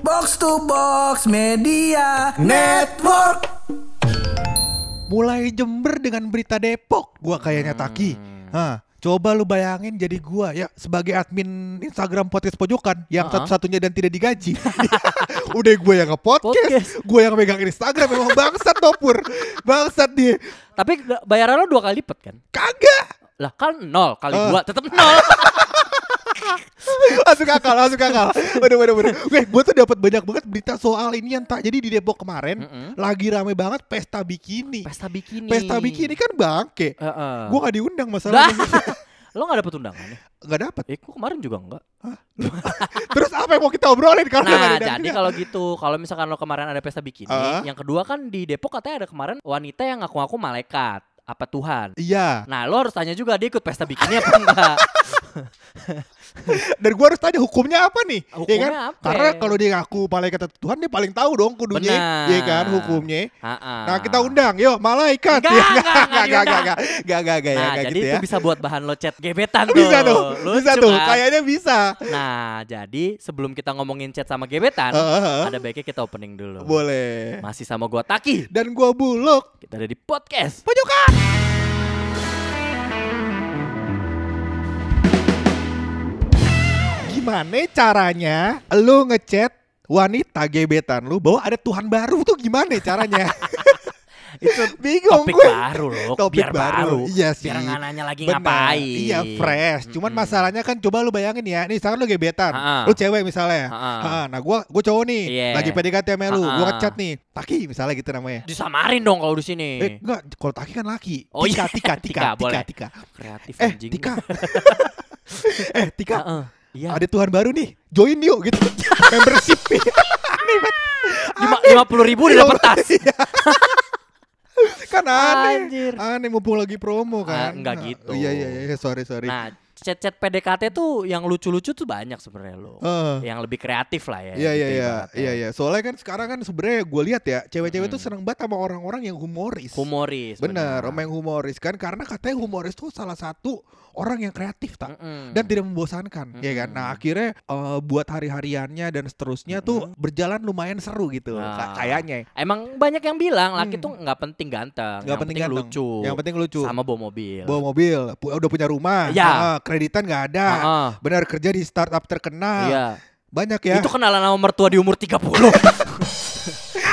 Box to Box Media Network. Mulai Jember dengan berita Depok, gua kayaknya Taki. Hah, coba lu bayangin jadi gua ya sebagai admin Instagram podcast pojokan yang Uh-uh. satu-satunya dan tidak digaji. Udah gue yang nge-podcast, Podcast. gue yang megang Instagram memang bangsat Topur. Bangsat dia. Tapi bayaran lo dua kali lipat kan? Kagak. Lah kan nol kali Eh. dua tetap nol. Masuk akal, masuk akal. Bener bener bener. Gue gue tuh dapat banyak banget berita soal ini yang tak. Jadi di Depok kemarin Mm-mm. lagi rame banget pesta bikini. Pesta bikini. Pesta bikini kan bangke. Heeh. Gue gak diundang Lah, masalahnya. lo gak dapet undangannya? Gak dapet. Eh, kok kemarin juga enggak. Terus apa yang mau kita obrolin kalau Nah, jadi kalau gitu, kalau misalkan lo kemarin ada pesta bikini, Ah. yang kedua kan di Depok katanya ada kemarin wanita yang ngaku-ngaku malaikat, apa Tuhan. Iya. Nah, lo harus tanya juga dia ikut pesta bikini apa enggak. Dan gue harus tanya hukumnya apa nih? Ya Hukumnya kan? apa? Karena kalau dia ngaku malaikat atau Tuhan dia paling tahu dong kudunya, Benar. ya kan hukumnya. Ha-ha. Nah kita undang, yuk malaikat. Enggak, Ya, enggak, enggak enggak, enggak, diundang. enggak, enggak, enggak, enggak, ya, jadi gitu itu ya. bisa buat bahan lo chat gebetan tuh. Bisa tuh, bisa Lucu tuh, kan? kayaknya bisa. Nah, jadi sebelum kita ngomongin chat sama gebetan, heeh. ada baiknya kita opening dulu. Boleh. Masih sama gua Taki. Dan gua buluk. Kita ada di podcast. Pojokan. Gimana caranya lu ngechat wanita gebetan lu bahwa ada Tuhan baru tuh gimana caranya? Itu Bingung topik gue. baru loh, Topik biar baru. baru. Iya sih. Biar nggak nanya lagi Benar. ngapain. Iya fresh. Cuman Mm-mm. masalahnya kan coba lu bayangin ya. Nih sekarang lu gebetan. Ha-ha. Lu cewek misalnya. Ha-ha. Ha, Nah gua gua cowok nih. Iya. Lagi PDKT sama lu. Gua Ha-ha. ngechat nih. Taki misalnya gitu namanya. Disamarin dong kalau di sini. Eh enggak, kalau Taki kan laki. Oh, Tika, iya. Tika, Tika, Tika, Tika, boleh. Tika. Kreatif Eh, anjing. Tika. eh, Tika. Heeh. Iya. Ada Tuhan baru nih. Join yuk gitu. Membership. Lima puluh ribu Iya, didapat tas. kan aneh. Anjir. Aneh mumpung lagi promo Ah, kan. enggak gitu. Iya iya iya sorry sorry. Nah, chat-chat PDKT tuh yang lucu-lucu tuh banyak sebenarnya lo. Heeh. Yang lebih kreatif lah ya. Iya iya gitu iya iya iya. Soalnya kan sekarang kan sebenarnya gue lihat ya cewek-cewek tuh Hmm. seneng banget sama orang-orang yang humoris. Humoris. Bener, sama yang humoris kan karena katanya humoris tuh salah satu orang yang kreatif tak Mm-mm. dan tidak membosankan, ya kan. Nah akhirnya eh, buat hari-hariannya dan seterusnya tuh berjalan lumayan seru gitu, Nah. ka- kayaknya. Emang banyak yang bilang laki Hmm. tuh nggak penting ganteng, Nggak penting penting, ganteng. lucu. Yang penting lucu. Sama bawa mobil. Bawa mobil, udah punya rumah, Iya. ah, kreditan nggak ada, Heeh. benar kerja di startup terkenal, Iya. banyak ya. Itu kenalan sama mertua di umur 30.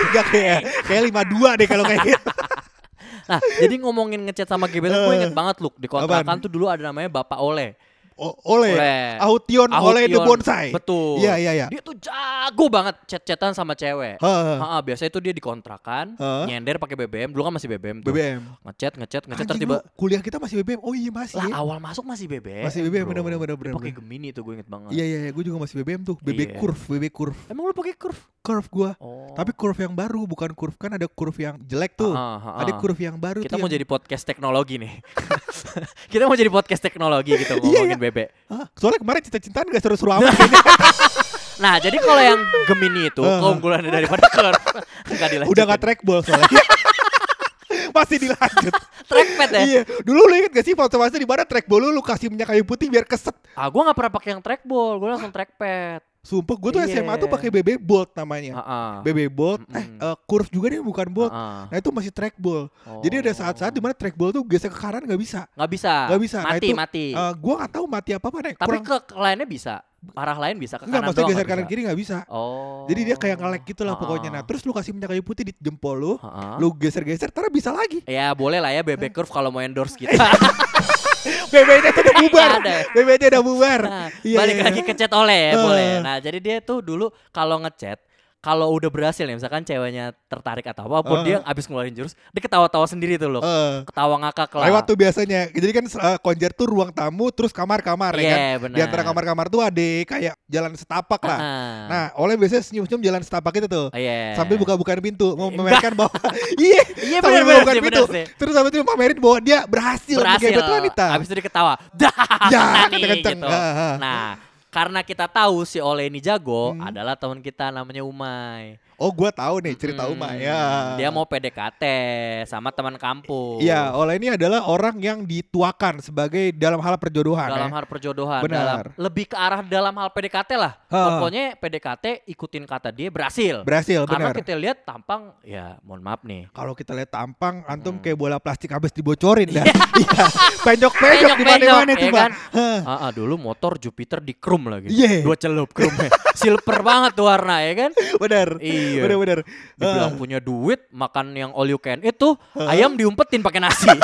Gak kayak kayak lima dua deh kalau kayak gitu. Nah, jadi ngomongin ngechat sama gebetan gue Eh. inget banget lu di kontrakan Apaan? tuh dulu ada namanya Bapak Ole. Oleh, Oleh. Aution, oleh the bonsai. Betul. Iya iya iya. Dia tuh jago banget chat-chatan sama cewek. Heeh. Heeh, biasanya itu dia di kontrakan, Heeh. nyender pakai BBM. Dulu kan masih BBM tuh. BBM. Ngechat, ngechat, ngechat Anjing terus tiba lu, kuliah kita masih BBM. Oh iya masih. lah awal masuk masih BBM. Masih BBM, bener, bener, Dia bener, pakai. Gemini tuh gue inget banget. Iya iya iya, gue juga masih BBM tuh. BB Iya. curve, BB curve. Emang lu pakai curve? Curve gua. Oh. Tapi curve yang baru bukan curve kan ada curve yang jelek tuh. Ada curve yang baru Kita mau yang- jadi podcast teknologi nih. Kita mau jadi podcast teknologi gitu Iya, ngomongin bebek. Hah? Soalnya kemarin cinta-cintaan gak seru-seru amat. Nah, jadi kalau yang Gemini itu Ah. keunggulannya daripada curve enggak dilanjutin. Udah gak trackball soalnya. Masih dilanjut. trackpad ya. Iya. Dulu lu inget gak sih foto-foto di mana trackball lu lu kasih minyak kayu putih biar keset. Ah, gua nggak pernah pakai yang trackball, gua langsung trackpad. Sumpah gue tuh Iya. SMA tuh pakai BB Bolt namanya. Heeh. BB Bolt, eh Mm-mm. eh, curve juga nih bukan Bolt. Heeh. Nah itu masih trackball. Jadi ada saat-saat di mana trackball tuh geser ke kanan nggak bisa. nggak bisa. Nggak bisa. Nah, Mati, itu, mati. Eh, gua nggak tahu mati apa apa. Tapi Kurang ke, lainnya bisa. Arah lain bisa ke enggak kanan maksudnya geser kanan bisa. kiri nggak bisa. Oh. Jadi dia kayak ngelek gitu lah Heeh. pokoknya. Nah terus lu kasih minyak kayu putih di jempol lu, Heeh. lu geser-geser, terus bisa lagi. Ya boleh lah ya bebek curve kalau mau endorse kita. BB-nya tuh udah bubar. BB-nya udah bubar. Nah, Iya, balik iya, lagi ke chat oleh ya Eh. boleh. Nah jadi dia tuh dulu kalau ngechat kalau udah berhasil nih misalkan ceweknya tertarik atau apa pun Eh. dia abis ngeluarin jurus dia ketawa-tawa sendiri tuh loh. Eh, Ketawa ngakak lah. lewat tuh biasanya. Jadi kan eh, konjer tuh ruang tamu, terus kamar-kamar ya kan. Iya benar. Di antara kamar-kamar tuh ada kayak jalan setapak lah. Ah. Nah, oleh biasanya senyum-senyum jalan setapak itu tuh. Iya. Sambil buka-bukaan pintu, mau Enggak. memamerkan bahwa iya, Iya sambil buka pintu. sih. Terus sampai itu pamerin bahwa dia berhasil, Berhasil. menggebet wanita. Abis itu dia ketawa. Dah. Ya, nih, kenceng-kenceng. gitu. Ah, ah. Nah karena kita tahu si Ole ini jago Hmm. adalah teman kita namanya Umay. Oh, gua tahu nih cerita Hmm, Uma ya. Dia mau PDKT sama teman kampus. Iya, Ola ini adalah orang yang dituakan sebagai dalam hal perjodohan dalam ya. hal perjodohan Benar. dalam lebih ke arah dalam hal PDKT lah. Ha. Pokoknya PDKT ikutin kata dia berhasil. Berhasil, Karena benar. kita lihat tampang ya mohon maaf nih. Kalau kita lihat tampang, antum Hmm. kayak bola plastik habis dibocorin dah. Iya, penyok-penyok di Penyok-penyok, mana-mana ya Pak. kan? Ah, ah, dulu motor Jupiter di krum lagi. Iya. Dua celup krumnya. Silver banget tuh warna ya kan? Bener. Iya. Bener bener. Dibilang Ah. punya duit, makan yang all you can itu ayam diumpetin pakai nasi.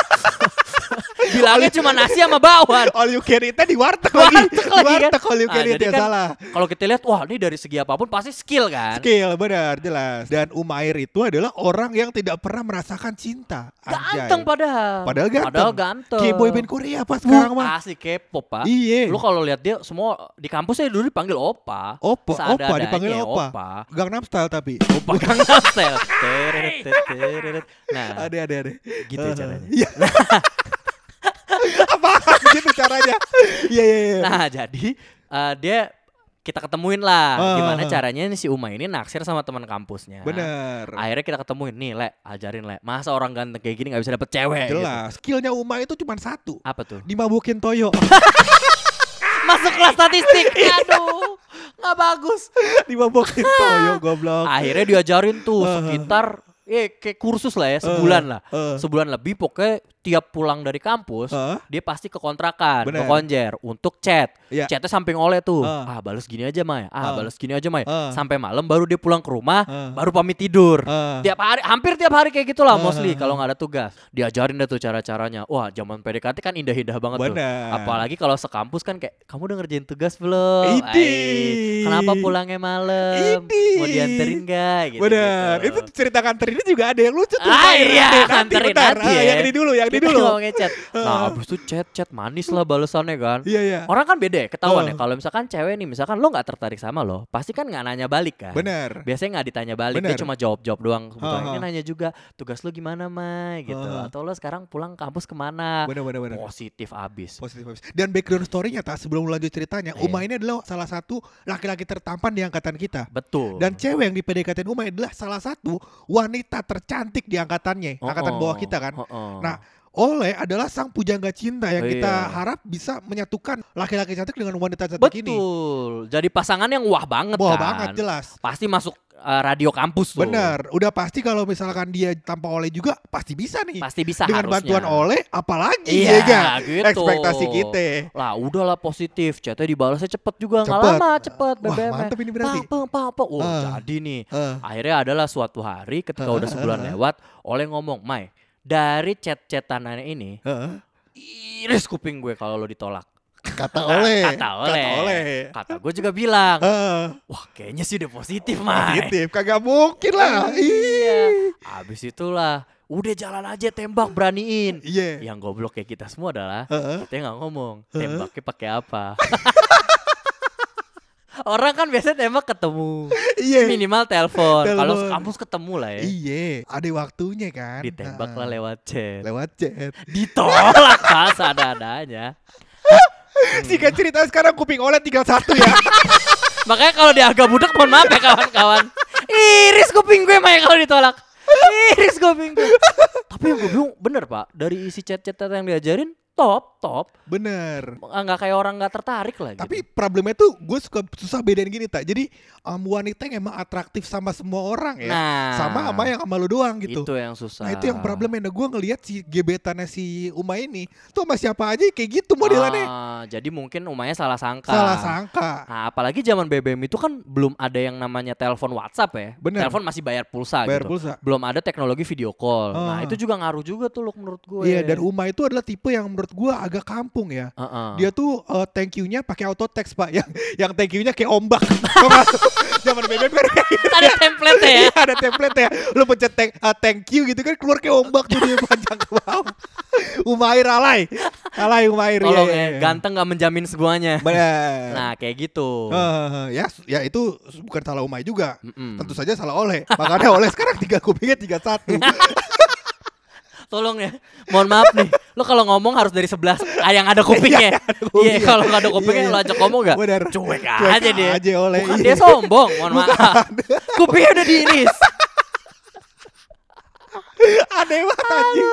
Bilangnya cuma nasi sama bawang. All you can eat di warteg lagi. Warteg lagi kan? warteg all you can eat jadi ya kan salah. Kalau kita lihat, wah ini dari segi apa pun pasti skill kan. Skill benar jelas. Dan Umair itu adalah orang yang tidak pernah merasakan cinta. Anjay. Ganteng padahal. Padahal ganteng. Padahal ganteng. Kayak boyband Korea pas sekarang mah. asik K-pop, Pak. Iya. Lu kalau lihat dia semua di kampusnya dulu dipanggil opa. Opa, opa dipanggil opa. opa. Gangnam Style tapi. Opa Gangnam Style. Nah, Ada ada ada. gitu Eh, caranya. Iya. Apaan gitu caranya? Iya iya iya. Nah, jadi eh, dia kita ketemuin lah Ah. gimana caranya nih si Uma ini naksir sama teman kampusnya. Bener. Akhirnya kita ketemuin nih, Le, ajarin Le. Masa orang ganteng kayak gini nggak bisa dapet cewek? gitu. Jelas. Skillnya Uma itu cuma satu. Apa tuh? Dimabukin Toyo. Masuk kelas statistik. Aduh, nggak bagus. Dimabukin Toyo goblok. Akhirnya diajarin tuh Ah. sekitar eh kayak kursus lah ya sebulan lah. Eh, Sebulan lebih pokoknya tiap pulang dari kampus eh, dia pasti ke kontrakan, ke Bener. konjer untuk chat. Iya. Chatnya samping oleh tuh. Ah. Ah, balas gini aja, Mai. Ah, Ah. balas gini aja, Mai. Ah. Sampai malam baru dia pulang ke rumah, Ah. baru pamit tidur. eh. Tiap hari, hampir tiap hari kayak gitulah Ah. mostly kalau nggak ada tugas. Diajarin deh tuh cara-caranya. Wah, zaman PDKT kan indah-indah banget tuh. Bener. Apalagi kalau sekampus kan kayak kamu udah ngerjain tugas belum? Idi. Ai, Kenapa pulangnya malam? Idi. Mau dianterin gak? Gitu, Bener. Itu cerita kantor ini juga ada yang lucu tuh. Ah, iya, Nanti, kanterin nanti Ah, ya. Yang ini dulu, yang ini dulu. ngomongin chat. Nah, abis itu chat chat manis lah balasannya kan. Iya iya. Orang kan beda ya, ketahuan Oh. ya. Kalau misalkan cewek nih, misalkan lo nggak tertarik sama lo, pasti kan nggak nanya balik kan. Bener. Biasanya nggak ditanya balik, Bener. dia cuma jawab-jawab doang. Kebetulan ini ha. nanya juga, tugas lo gimana, Mai? Gitu. Ha. Atau lo sekarang pulang kampus ke mana? Bener bener bener. Positif abis. Positif positif. Dan background story-nya tak sebelum lanjut ceritanya, Iya. Uma ini adalah salah satu laki-laki tertampan di angkatan kita. Betul. Dan cewek yang di PDKT Uma adalah salah satu wanita tercantik di angkatannya, Oh, angkatan oh. bawah kita kan. Oh, oh. Nah, Oleh adalah sang pujangga cinta yang Oh, kita iya. harap bisa menyatukan laki-laki cantik dengan wanita cantik ini. betul. Jadi pasangan yang wah banget Wah kan. banget jelas. Pasti masuk eh, radio kampus tuh. Bener, udah pasti kalau misalkan dia tanpa oleh juga pasti bisa nih. Pasti bisa Dengan harusnya. bantuan oleh, apalagi Iya, ya kan? gitu. Ekspektasi kita. Lah udahlah positif, chatnya dibalasnya cepet juga nggak lama cepet Wah, BBM. mantep ini berarti. Papa, papa. Oh Ah. jadi nih. Eh, Akhirnya adalah suatu hari ketika Ah, udah sebulan ah. lewat, oleh ngomong, Mai, dari chat-chatan ini eh, iris kuping gue kalau lo ditolak. Kata oleh. Kata oleh. Kata oleh. Kata gue juga bilang, Eh, wah kayaknya sih udah positif, Mai. positif, kagak mungkin lah. Iya. Habis itulah, udah jalan aja tembak beraniin. Iya. Yang goblok kayak kita semua adalah Heeh. kita nggak ngomong tembaknya pakai apa. Orang kan biasanya tembak ketemu, Iya. minimal telepon. Kalau kampus ketemu lah ya. Iya, ada waktunya kan. Ditembak lah Heeh. lewat chat. lewat chat. Ditolak kan ada-adanya. Singkat cerita sekarang kuping oleh tinggal satu ya. Makanya kalau dia agak budak mohon maaf ya kawan-kawan. Iris kuping gue Maya kalau ditolak. Iris kuping gue. Tapi yang gue bingung bener pak dari isi chat-chat yang diajarin top top Bener. nggak kayak orang nggak tertarik lah. Tapi gitu. problemnya tuh gue suka susah bedain gini tak. Jadi um, wanita yang emang atraktif sama semua orang ya. nah Sama sama yang sama lu doang gitu. itu yang susah. Nah itu yang problemnya. Nah gue ngelihat si gebetannya si Uma ini tuh sama siapa aja kayak gitu modelannya. Ah, jadi mungkin umanya salah sangka. Salah sangka. Nah, apalagi zaman BBM itu kan belum ada yang namanya telepon WhatsApp ya. Bener. Telepon masih bayar pulsa Bayar gitu. pulsa. Belum ada teknologi video call. Nah, Ah. itu juga ngaruh juga tuh loh menurut gue. Iya dan Uma itu adalah tipe yang menurut gue agak kampung ya. Heeh. Dia tuh uh, thank you-nya pakai auto text pak, yang yang thank you-nya kayak ombak. Zaman BBM kan gitu. ada template ya. Iya, ada template ya. Lu pencet thank, uh, thank you gitu kan keluar kayak ombak tuh dia panjang ke bawah. Umair alay. Alay Umair Tolong iya, ya, iya, iya. ganteng gak menjamin semuanya. Bener. Nah, kayak gitu. Eh, ya ya itu bukan salah Umay juga. Mm-mm. Tentu saja salah oleh. Makanya oleh sekarang tiga kupingnya tiga satu. tolong ya. Mohon maaf nih. Lo kalau ngomong harus dari sebelah ah, yang ada kupingnya. Iya, kalau nggak ada kupingnya Iya, lo ajak ngomong gak? Bener. Cuek Cuek aja dia. aja oleh, Bukan iya. dia sombong, mohon maaf. Kupingnya udah diiris. Aneh banget anjing.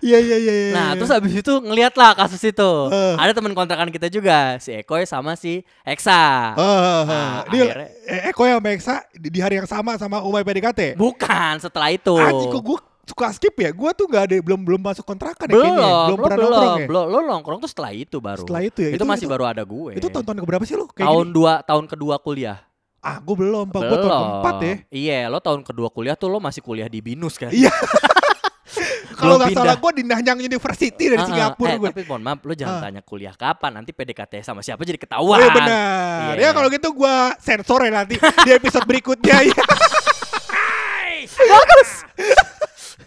Iya iya iya iya. Nah, terus abis itu ngeliat lah kasus itu. Eh. Ada teman kontrakan kita juga, si Ekoy sama si Eksa. Eh, eh, Nah. Dia akhirnya- Eko yang Meksa di, di hari yang sama sama Umay PDKT. Bukan setelah itu. Anjing kok gue suka skip ya? Gue tuh nggak ada belum belum masuk kontrakan ya belum, kayaknya. ya? belum, pernah belum, nongkrong ya. belum, lo nongkrong tuh setelah itu baru. Setelah itu ya? Itu, Itu- masih itu- baru ada gue. Itu tonton ke berapa sih lu? Kayak tahun gini? dua, tahun kedua kuliah. Ah, gue belum, Pak. Gue tahun keempat ya. Iya, lo tahun kedua kuliah tuh lo masih kuliah di Binus kan? Iya. Kalau nggak salah gue di Nanyang University dari ah. Singapura eh, gue. Tapi mohon maaf, lo jangan Ah. tanya kuliah kapan. Nanti PDKT sama siapa jadi Oh ketahuan. iya benar. Iya. Ya kalau gitu gue sensor ya nanti di episode berikutnya ya. Bagus.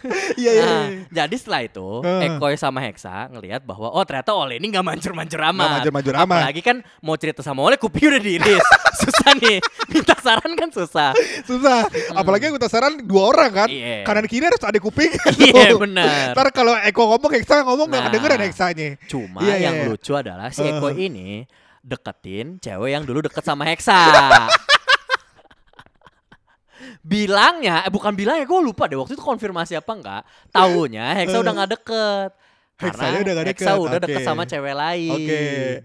Iya iya. Nah, iya. jadi setelah itu. Ekoy sama Hexa ngelihat bahwa oh ternyata Ole ini nggak mancur-mancur amat. Nggak mancur-mancur amat. Apalagi kan mau cerita sama Ole kuping udah diiris. susah nih. Minta saran kan susah. Susah. Apalagi gue saran dua orang kan. Iya. Kanan kiri harus ada kuping. Iya benar. Ntar kalau Eko ngomong Heksa ngomong nggak Nah. kedengeran Heksanya. Cuma Iya, iya, yang iya. lucu adalah si Uh. Eko ini deketin cewek yang dulu deket sama Hexa. Bilangnya, eh bukan bilangnya, gue lupa deh waktu itu konfirmasi apa enggak. Taunya Hexa udah nggak deket. Heksanya Karena udah Hexa deket, udah deket oke. sama cewek lain. Oke,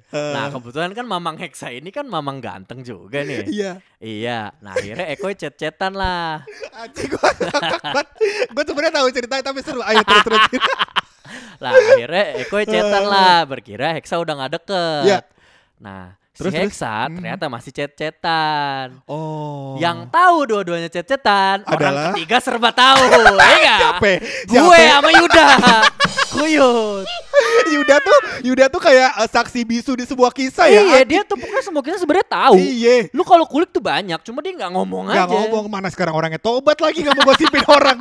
uh. Nah kebetulan kan Mamang Hexa ini kan Mamang ganteng juga nih. Iya. iya. Nah akhirnya Eko chat-chatan lah. Anjing gue Gue sebenarnya tahu ceritanya tapi seru. Ayo terus terus. Lah akhirnya Eko chatan lah. Berkira Hexa udah nggak deket. Iya. Nah si Terus, terus? Hexa Hmm. ternyata masih chat-chatan. Oh. Yang tahu dua-duanya chat-chatan, orang ketiga serba tahu, ya nggak? Siapa? Gue sama Yuda, Kuyut. Yuda tuh Yuda tuh kayak eh, saksi bisu di sebuah kisah ya. Iya, dia tuh pokoknya semua kita sebenarnya tahu. Iya. Lu kalau kulik tuh banyak, cuma dia nggak ngomong Gak aja. ngomong mana sekarang orangnya tobat lagi gak mau gosipin orang.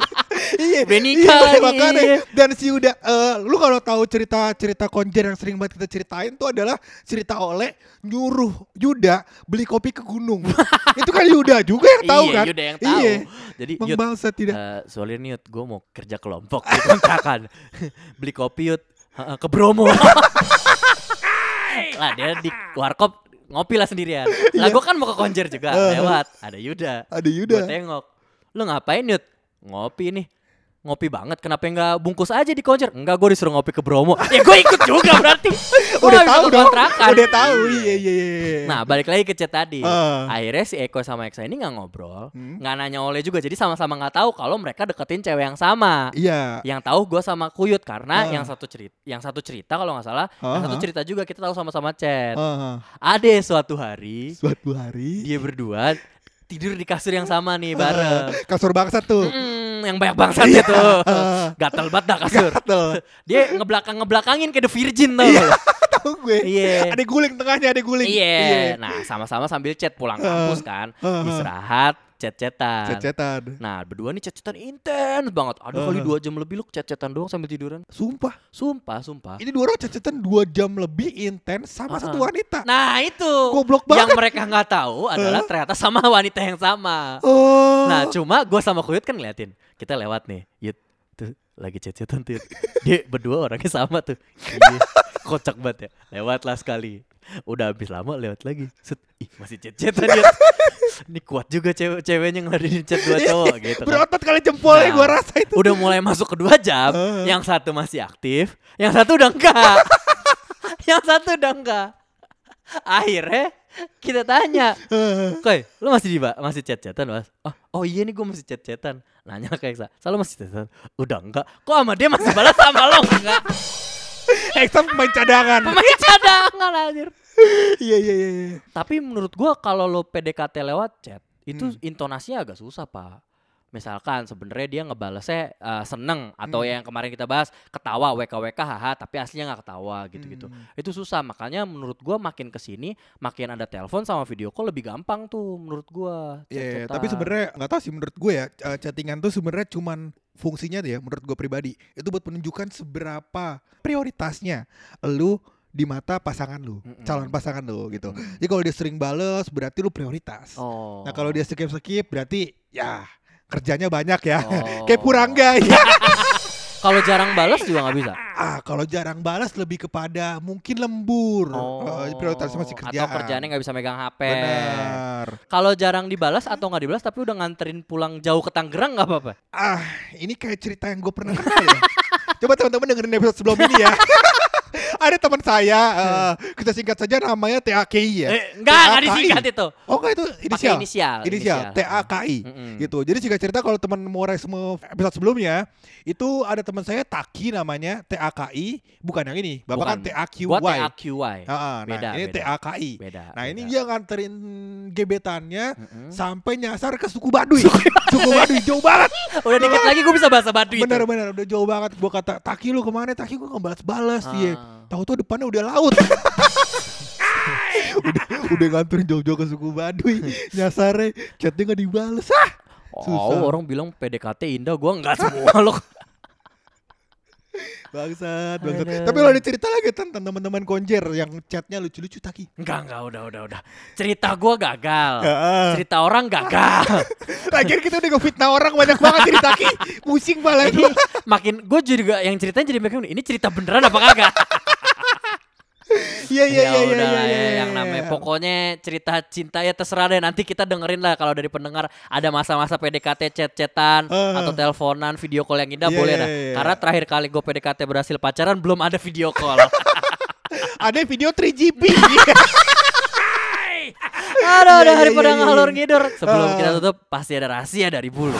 iya. Nikah lagi. makanya. Dan si Yuda, eh, lu kalau tahu cerita cerita konjer yang sering banget kita ceritain tuh adalah cerita oleh nyuruh Yuda beli kopi ke gunung. Itu kan Yuda juga yang tahu iya, kan. Yuda yang tahu. Iya. Jadi Bang bangsa tidak. eh, soalnya nih gue mau kerja kelompok di kontrakan. Beli kopi Yud, Heeh, ke Bromo. lah dia di warkop ngopi lah sendirian. Iya. Lah gue kan mau ke konjer juga lewat. Ada Yuda. Ada Yuda. Gue tengok. Lu ngapain Yud? Ngopi nih. Ngopi banget. Kenapa nggak bungkus aja di konjer? Enggak, gue disuruh ngopi ke Bromo. ya gue ikut juga berarti. Udah tahu dong. Udah tahu. Iya iya iya. Nah balik lagi ke chat tadi Eh. Akhirnya si Eko sama Eksa ini nggak ngobrol Hmm. nggak nanya oleh juga Jadi sama-sama nggak tahu kalau mereka deketin cewek yang sama Iya. Yang tahu gue sama Kuyut Karena Eh. yang satu cerita Yang satu cerita kalau nggak salah Yang Ah, satu cerita juga kita tahu sama-sama chat Heeh. Ada suatu hari Suatu hari Dia berdua tidur di kasur yang sama nih bareng Eh, kasur bangsa tuh. Mm, Yang banyak bangsatnya Iya. tuh Eh, Gatel banget dah kasur Gatel. Dia ngebelakang-ngebelakangin kayak The Virgin tau Iya. Tahu gue. Iya. Ada guling tengahnya, ada guling. Iya. Nah, sama-sama sambil chat pulang kampus kan. uh, uh. Istirahat, chat-chatan. Cet-cetan. Nah, berdua nih chat-chatan intens banget. Kali Uh. dua jam lebih lu chat-chatan doang sambil tiduran. Sumpah. Sumpah, sumpah. Ini dua orang cet-cetan dua jam lebih intens sama Uh-uh. satu wanita. Nah, itu. Goblok Yang banget. mereka nggak tahu adalah ternyata sama wanita yang sama. Oh. Nah, cuma gue sama Kuyut kan ngeliatin. Kita lewat nih. Yud, tuh lagi chat-chatan tuh. Dia berdua orangnya sama tuh. Iya, kocak banget ya. Lewat lah sekali. Udah habis lama lewat lagi. Set, ih masih chat-chatan Yud. Ini kuat juga cewek ceweknya ngeladenin chat dua cowok gitu kan. berotot kali jempolnya Nah, gua rasa itu. Udah mulai masuk kedua jam, Uh. yang satu masih aktif, yang satu udah enggak. yang satu udah enggak. Akhirnya kita tanya, Koy, lu masih di masih chat-chatan, Mas? Oh, oh iya nih gue masih chat-chatan. Nanya ke Eksa, "Selalu masih chat-chatan?" Udah enggak. Kok sama dia masih balas sama lo enggak? Eksa pemain cadangan. Pemain cadangan anjir. Iya iya iya. iya. Tapi menurut gua kalau lo PDKT lewat chat, itu Hmm. intonasinya agak susah, Pak. Misalkan sebenarnya dia ngebalesnya eh, seneng atau Hmm. yang kemarin kita bahas ketawa WKWK haha tapi aslinya nggak ketawa gitu-gitu. Hmm. Itu susah makanya menurut gua makin ke sini makin ada telepon sama video call lebih gampang tuh menurut gua. Iya, iya, chat-chatan. tapi sebenarnya nggak tahu sih menurut gue ya eh, chattingan tuh sebenarnya cuman fungsinya tuh ya menurut gue pribadi itu buat menunjukkan seberapa prioritasnya lu di mata pasangan lu, Mm-mm. calon pasangan lu gitu. Jadi kalau dia sering bales berarti lu prioritas. Oh. Nah kalau dia skip skip berarti ya kerjanya banyak ya. Oh. Kayak Purangga ya. Kalau jarang balas juga nggak bisa. Ah, kalau jarang balas lebih kepada mungkin lembur. Oh, Eh, prioritasnya masih kerjaan. Atau kerjaannya nggak bisa megang HP. Benar. Kalau jarang dibalas atau nggak dibalas tapi udah nganterin pulang jauh ke Tangerang nggak apa-apa. Ah, ini kayak cerita yang gue pernah kenal ya. Coba teman-teman dengerin episode sebelum ini ya. Ada teman saya, eh, kita singkat saja namanya TAKI ya. Eh, enggak, enggak disingkat itu. Oh enggak itu inisial. inisial, Inisial, inisial. TAKI. Mm-mm. Gitu. Jadi singkat cerita kalau teman mau semua episode sebelumnya, itu ada teman saya Taki namanya TAKI, bukan yang ini. Bapak Bukan. kan TAQY. Gua TAQY. Ah, ah, nah, Beda, ini beda. TAKI. Beda. Nah, ini beda. dia nganterin gebetannya Mm-mm. sampai nyasar ke suku Baduy. suku Baduy jauh banget. Udah dikit lagi gue bisa bahasa Baduy. Bener-bener udah jauh banget. Gua kata, "Taki lu ke mana?" Taki gua nggak balas-balas dia. Ah. Tahu tuh depannya udah laut. udah udah nganterin jauh-jauh ke suku Baduy. Nyasarnya chatnya nggak dibales. Ah, Oh, Susah. orang bilang PDKT indah, gua enggak semua loh. bangsat, bangsat. Aduh. Tapi lo ada cerita lagi tentang teman-teman konjer yang chatnya lucu-lucu Taki. Enggak, enggak, udah, udah, udah. Cerita gua gagal. Cerita orang gagal. Lagian kita udah ngefitnah orang banyak banget cerita Taki. Pusing malah ini makin gue juga yang ceritanya jadi megang ini cerita beneran apa kagak? Iya iya Ya iya iya iya. ya, iya, yang iya. namanya pokoknya cerita cinta ya terserah deh nanti kita dengerin lah kalau dari pendengar ada masa-masa PDKT chat-chatan Eh. atau teleponan video call yang indah Iya, boleh dah iya. karena terakhir kali gue PDKT berhasil pacaran belum ada video call Ada video 3GP. aduh daripada iya, iya, ngalur ngidur sebelum Eh. kita tutup pasti ada rahasia dari bulu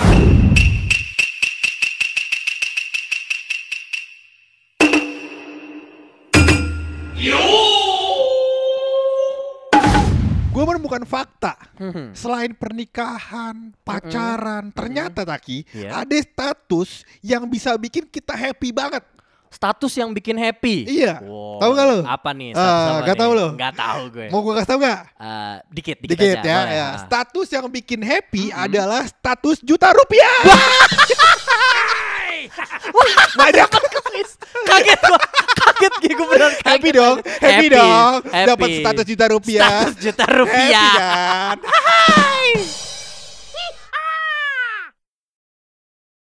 Gue menemukan fakta. Hmm. Selain pernikahan, pacaran, ternyata Taki Iya. ada status yang bisa bikin kita happy banget. status yang bikin happy Iya. Wow. Tahu nggak lo? apa nih apa nggak nih? tahu lo? nggak tahu gue Mau gue kasih tau gak? Eh, dikit dikit, Dikit aja, ya, boleh. ya. Ah. Status yang bikin happy adalah status juta rupiah. Banyak kaget gua kaget gue beneran kaget happy dong, happy, dong. Dapat happy. status juta rupiah. status juta Happy rupiah kan?